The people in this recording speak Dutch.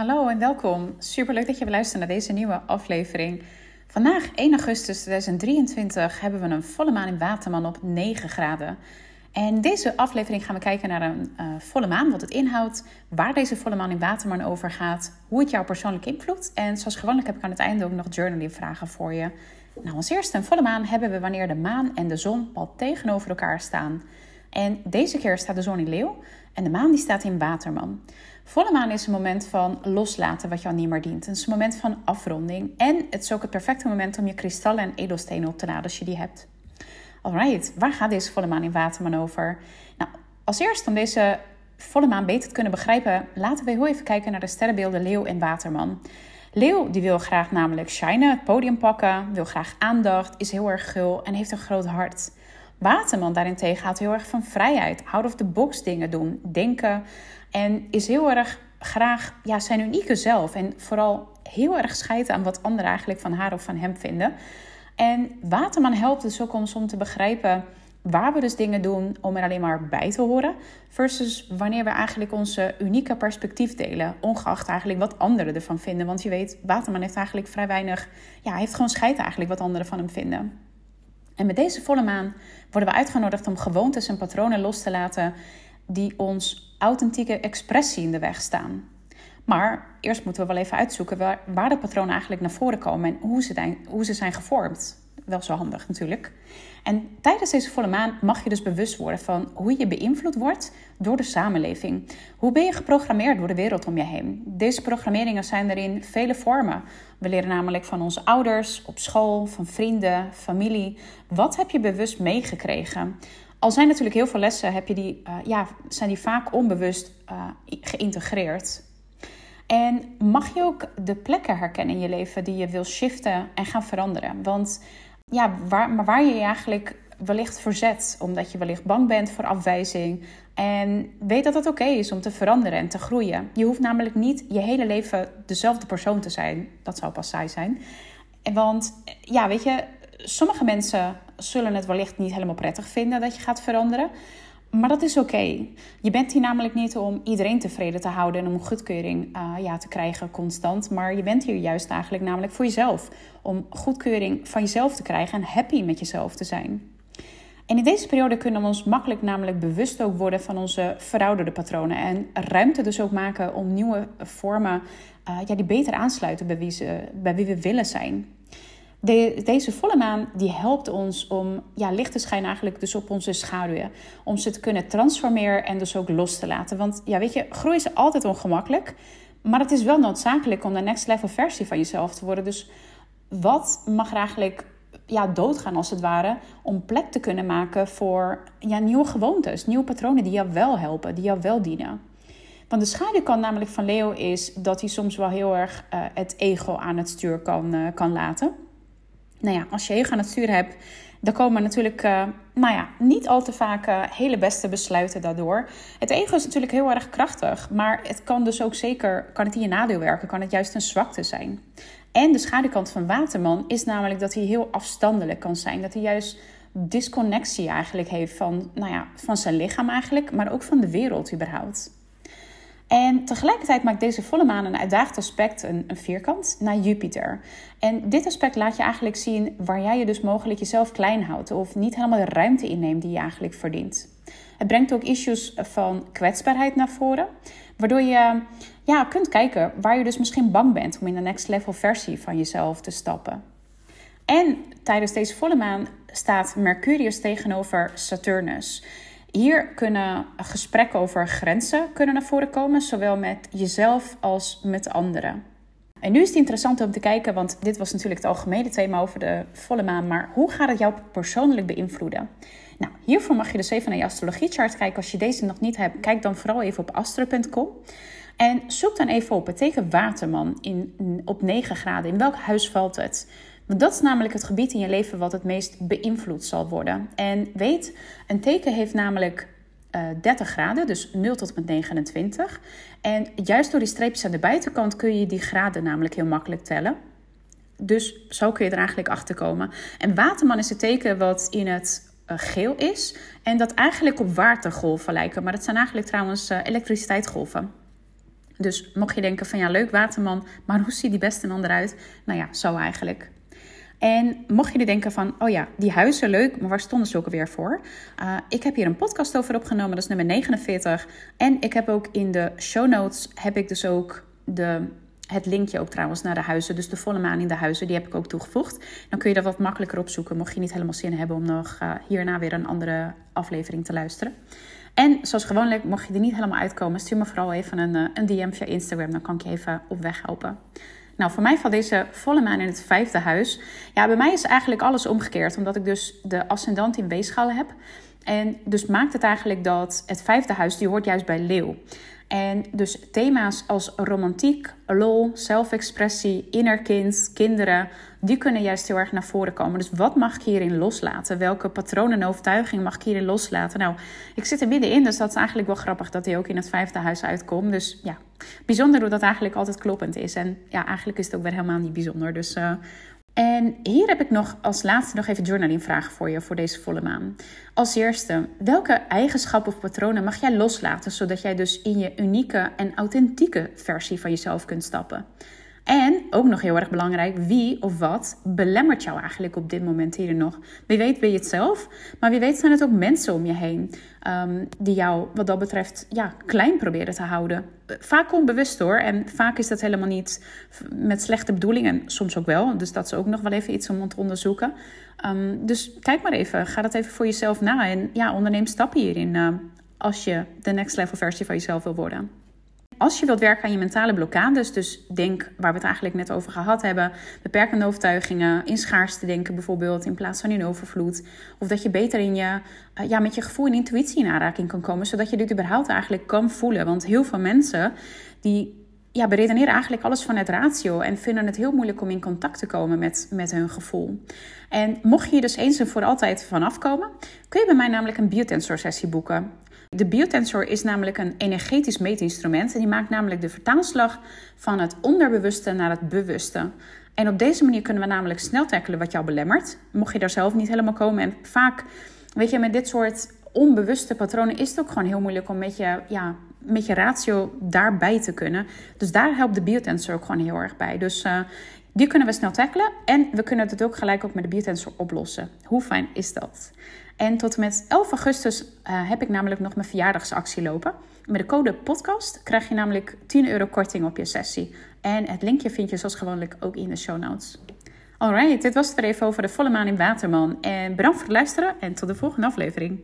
hallo en welkom. Superleuk dat je weer luistert naar deze nieuwe aflevering. Vandaag, 1 augustus 2023, hebben we een volle maan in Waterman op 9 graden. En deze aflevering gaan we kijken naar een uh, volle maan, wat het inhoudt, waar deze volle maan in Waterman over gaat, hoe het jou persoonlijk invloedt. En zoals gewoonlijk heb ik aan het einde ook nog journaling vragen voor je. Nou, als eerste een volle maan hebben we wanneer de maan en de zon pal tegenover elkaar staan. En deze keer staat de zon in leeuw en de maan die staat in waterman. Volle maan is een moment van loslaten wat jou niet meer dient. Het is een moment van afronding. En het is ook het perfecte moment om je kristallen en edelstenen op te laden als je die hebt. Alright, waar gaat deze volle maan in waterman over? Nou, als eerst om deze volle maan beter te kunnen begrijpen, laten we heel even kijken naar de sterrenbeelden leeuw en waterman. Leeuw die wil graag namelijk shinen, het podium pakken, wil graag aandacht, is heel erg gul en heeft een groot hart. Waterman daarentegen houdt heel erg van vrijheid, out of the box dingen doen, denken en is heel erg graag ja, zijn unieke zelf en vooral heel erg scheiden aan wat anderen eigenlijk van haar of van hem vinden. En Waterman helpt dus ook ons om te begrijpen waar we dus dingen doen om er alleen maar bij te horen, versus wanneer we eigenlijk onze unieke perspectief delen, ongeacht eigenlijk wat anderen ervan vinden. Want je weet, Waterman heeft eigenlijk vrij weinig, ja, hij heeft gewoon scheid eigenlijk wat anderen van hem vinden. En met deze volle maan worden we uitgenodigd om gewoontes en patronen los te laten die ons authentieke expressie in de weg staan. Maar eerst moeten we wel even uitzoeken waar, waar de patronen eigenlijk naar voren komen en hoe ze, hoe ze zijn gevormd. Wel zo handig natuurlijk. En tijdens deze volle maan mag je dus bewust worden van hoe je beïnvloed wordt door de samenleving. Hoe ben je geprogrammeerd door de wereld om je heen? Deze programmeringen zijn er in vele vormen. We leren namelijk van onze ouders, op school, van vrienden, familie. Wat heb je bewust meegekregen? Al zijn natuurlijk heel veel lessen, heb je die, uh, ja, zijn die vaak onbewust uh, geïntegreerd. En mag je ook de plekken herkennen in je leven die je wil shiften en gaan veranderen? Want ja, waar, maar waar je je eigenlijk wellicht verzet, omdat je wellicht bang bent voor afwijzing. En weet dat het oké is om te veranderen en te groeien. Je hoeft namelijk niet je hele leven dezelfde persoon te zijn. Dat zou pas saai zijn. Want ja, weet je, sommige mensen zullen het wellicht niet helemaal prettig vinden dat je gaat veranderen. Maar dat is oké. Je bent hier namelijk niet om iedereen tevreden te houden en om goedkeuring uh, ja, te krijgen constant. Maar je bent hier juist eigenlijk namelijk voor jezelf. Om goedkeuring van jezelf te krijgen en happy met jezelf te zijn. En in deze periode kunnen we ons makkelijk namelijk bewust ook worden van onze verouderde patronen. En ruimte dus ook maken om nieuwe vormen uh, ja, die beter aansluiten bij wie, ze, bij wie we willen zijn. De, deze volle maan die helpt ons om ja, licht te schijnen eigenlijk dus op onze schaduwen. Om ze te kunnen transformeren en dus ook los te laten. Want ja, weet je, groei is altijd ongemakkelijk. Maar het is wel noodzakelijk om de next level versie van jezelf te worden. Dus wat mag er eigenlijk ja, doodgaan als het ware... om plek te kunnen maken voor ja, nieuwe gewoontes, nieuwe patronen die jou wel helpen, die jou wel dienen. Want de schaduwkant namelijk van Leo is dat hij soms wel heel erg uh, het ego aan het stuur kan, uh, kan laten nou ja, als je het sturen hebt, dan komen natuurlijk, uh, nou ja, niet al te vaak uh, hele beste besluiten daardoor. Het ego is natuurlijk heel erg krachtig, maar het kan dus ook zeker, kan het in je nadeel werken, kan het juist een zwakte zijn. En de schaduwkant van Waterman is namelijk dat hij heel afstandelijk kan zijn. Dat hij juist disconnectie eigenlijk heeft van, nou ja, van zijn lichaam eigenlijk, maar ook van de wereld überhaupt. En tegelijkertijd maakt deze volle maan een uitdagend aspect, een, een, vierkant, naar Jupiter. En dit aspect laat je eigenlijk zien waar jij je dus mogelijk jezelf klein houdt of niet helemaal de ruimte inneemt die je eigenlijk verdient. Het brengt ook issues van kwetsbaarheid naar voren, waardoor je ja, kunt kijken waar je dus misschien bang bent om in de next level versie van jezelf te stappen. En tijdens deze volle maan staat Mercurius tegenover Saturnus. Hier kunnen gesprekken over grenzen kunnen naar voren komen, zowel met jezelf als met anderen. En nu is het interessant om te kijken, want dit was natuurlijk het algemene thema over de volle maan, maar hoe gaat het jou persoonlijk beïnvloeden? Nou, hiervoor mag je dus even naar je astrologiechart kijken. Als je deze nog niet hebt, kijk dan vooral even op astro.com. En zoek dan even op het teken waterman in, op 9 graden. In welk huis valt het? Want dat is namelijk het gebied in je leven wat het meest beïnvloed zal worden. En weet, een teken heeft namelijk uh, eh, 30 graden, dus 0 tot met 29. En juist door die streepjes aan de buitenkant kun je die graden namelijk heel makkelijk tellen. Dus zo kun je er eigenlijk achter komen. En waterman is het teken wat in het uh, geel is. En dat eigenlijk op watergolven lijken. Maar dat zijn eigenlijk trouwens uh, elektriciteitsgolven. Dus mocht je denken van ja, leuk waterman, maar hoe ziet die beste man eruit? Nou ja, zo eigenlijk. En mocht je er denken van, oh ja, die huizen leuk, maar waar stonden ze ook alweer voor? Uh, ik heb hier een podcast over opgenomen, dat is nummer 49. En ik heb ook in de show notes, heb ik dus ook de, het linkje ook trouwens naar de huizen. Dus de volle maan in de huizen, die heb ik ook toegevoegd. Dan kun je dat wat makkelijker opzoeken, mocht je niet helemaal zin hebben om nog uh, hierna weer een andere aflevering te luisteren. En zoals gewoonlijk, mocht je er niet helemaal uitkomen, stuur me vooral even een, uh, een DM via Instagram. Dan kan ik je even op weg helpen. Nou, voor mij valt deze volle maan in het vijfde huis. Ja, bij mij is eigenlijk alles omgekeerd, omdat ik dus de ascendant in weegschaal heb. En dus maakt het eigenlijk dat het vijfde huis, die hoort juist bij leeuw. En dus thema's als romantiek, lol, zelfexpressie, innerkind, kinderen, die kunnen juist heel erg naar voren komen. Dus wat mag ik hierin loslaten? Welke patronen en overtuigingen mag ik hierin loslaten? Nou, ik zit er middenin, dus dat is eigenlijk wel grappig dat hij ook in het vijfde huis uitkomt. Dus ja, bijzonder hoe dat eigenlijk altijd kloppend is. En ja, eigenlijk is het ook weer helemaal niet bijzonder. Dus uh, en hier heb ik nog als laatste nog even journaling vragen voor je voor deze volle maan. Als eerste, welke eigenschappen of patronen mag jij loslaten zodat jij dus in je unieke en authentieke versie van jezelf kunt stappen? En ook nog heel erg belangrijk, wie of wat belemmert jou eigenlijk op dit moment hier nog? Wie weet ben je het zelf, maar wie weet zijn het ook mensen om je heen um, die jou wat dat betreft ja, klein proberen te houden. Vaak onbewust hoor, en vaak is dat helemaal niet met slechte bedoelingen, soms ook wel. Dus dat is ook nog wel even iets om te onderzoeken. Um, dus kijk maar even, ga dat even voor jezelf na en ja, onderneem stappen hierin uh, als je de next level versie van jezelf wil worden als je wilt werken aan je mentale blokkades, dus denk waar we het eigenlijk net over gehad hebben, beperkende overtuigingen, in schaarste denken bijvoorbeeld in plaats van in overvloed, of dat je beter in je, uh, ja, met je gevoel en intuïtie in aanraking kan komen, zodat je dit überhaupt eigenlijk kan voelen. Want heel veel mensen die ja, beredeneren eigenlijk alles vanuit ratio en vinden het heel moeilijk om in contact te komen met, met hun gevoel. En mocht je hier dus eens en voor altijd vanaf komen, kun je bij mij namelijk een biotensor sessie boeken. De biotensor is namelijk een energetisch meetinstrument en die maakt namelijk de vertaalslag van het onderbewuste naar het bewuste. En op deze manier kunnen we namelijk snel tackelen wat jou belemmert. Mocht je daar zelf niet helemaal komen. En vaak, weet je, met dit soort onbewuste patronen is het ook gewoon heel moeilijk om met je, ja, met je ratio daarbij te kunnen. Dus daar helpt de biotensor ook gewoon heel erg bij. Dus uh, die kunnen we snel tackelen en we kunnen het ook gelijk ook met de biotensor oplossen. Hoe fijn is dat? En tot en met 11 augustus uh, heb ik namelijk nog mijn verjaardagsactie lopen. Met de code podcast krijg je namelijk 10 euro korting op je sessie. En het linkje vind je zoals gewoonlijk ook in de show notes. Alright, dit was het weer even over de volle maan in Waterman. En bedankt voor het luisteren en tot de volgende aflevering.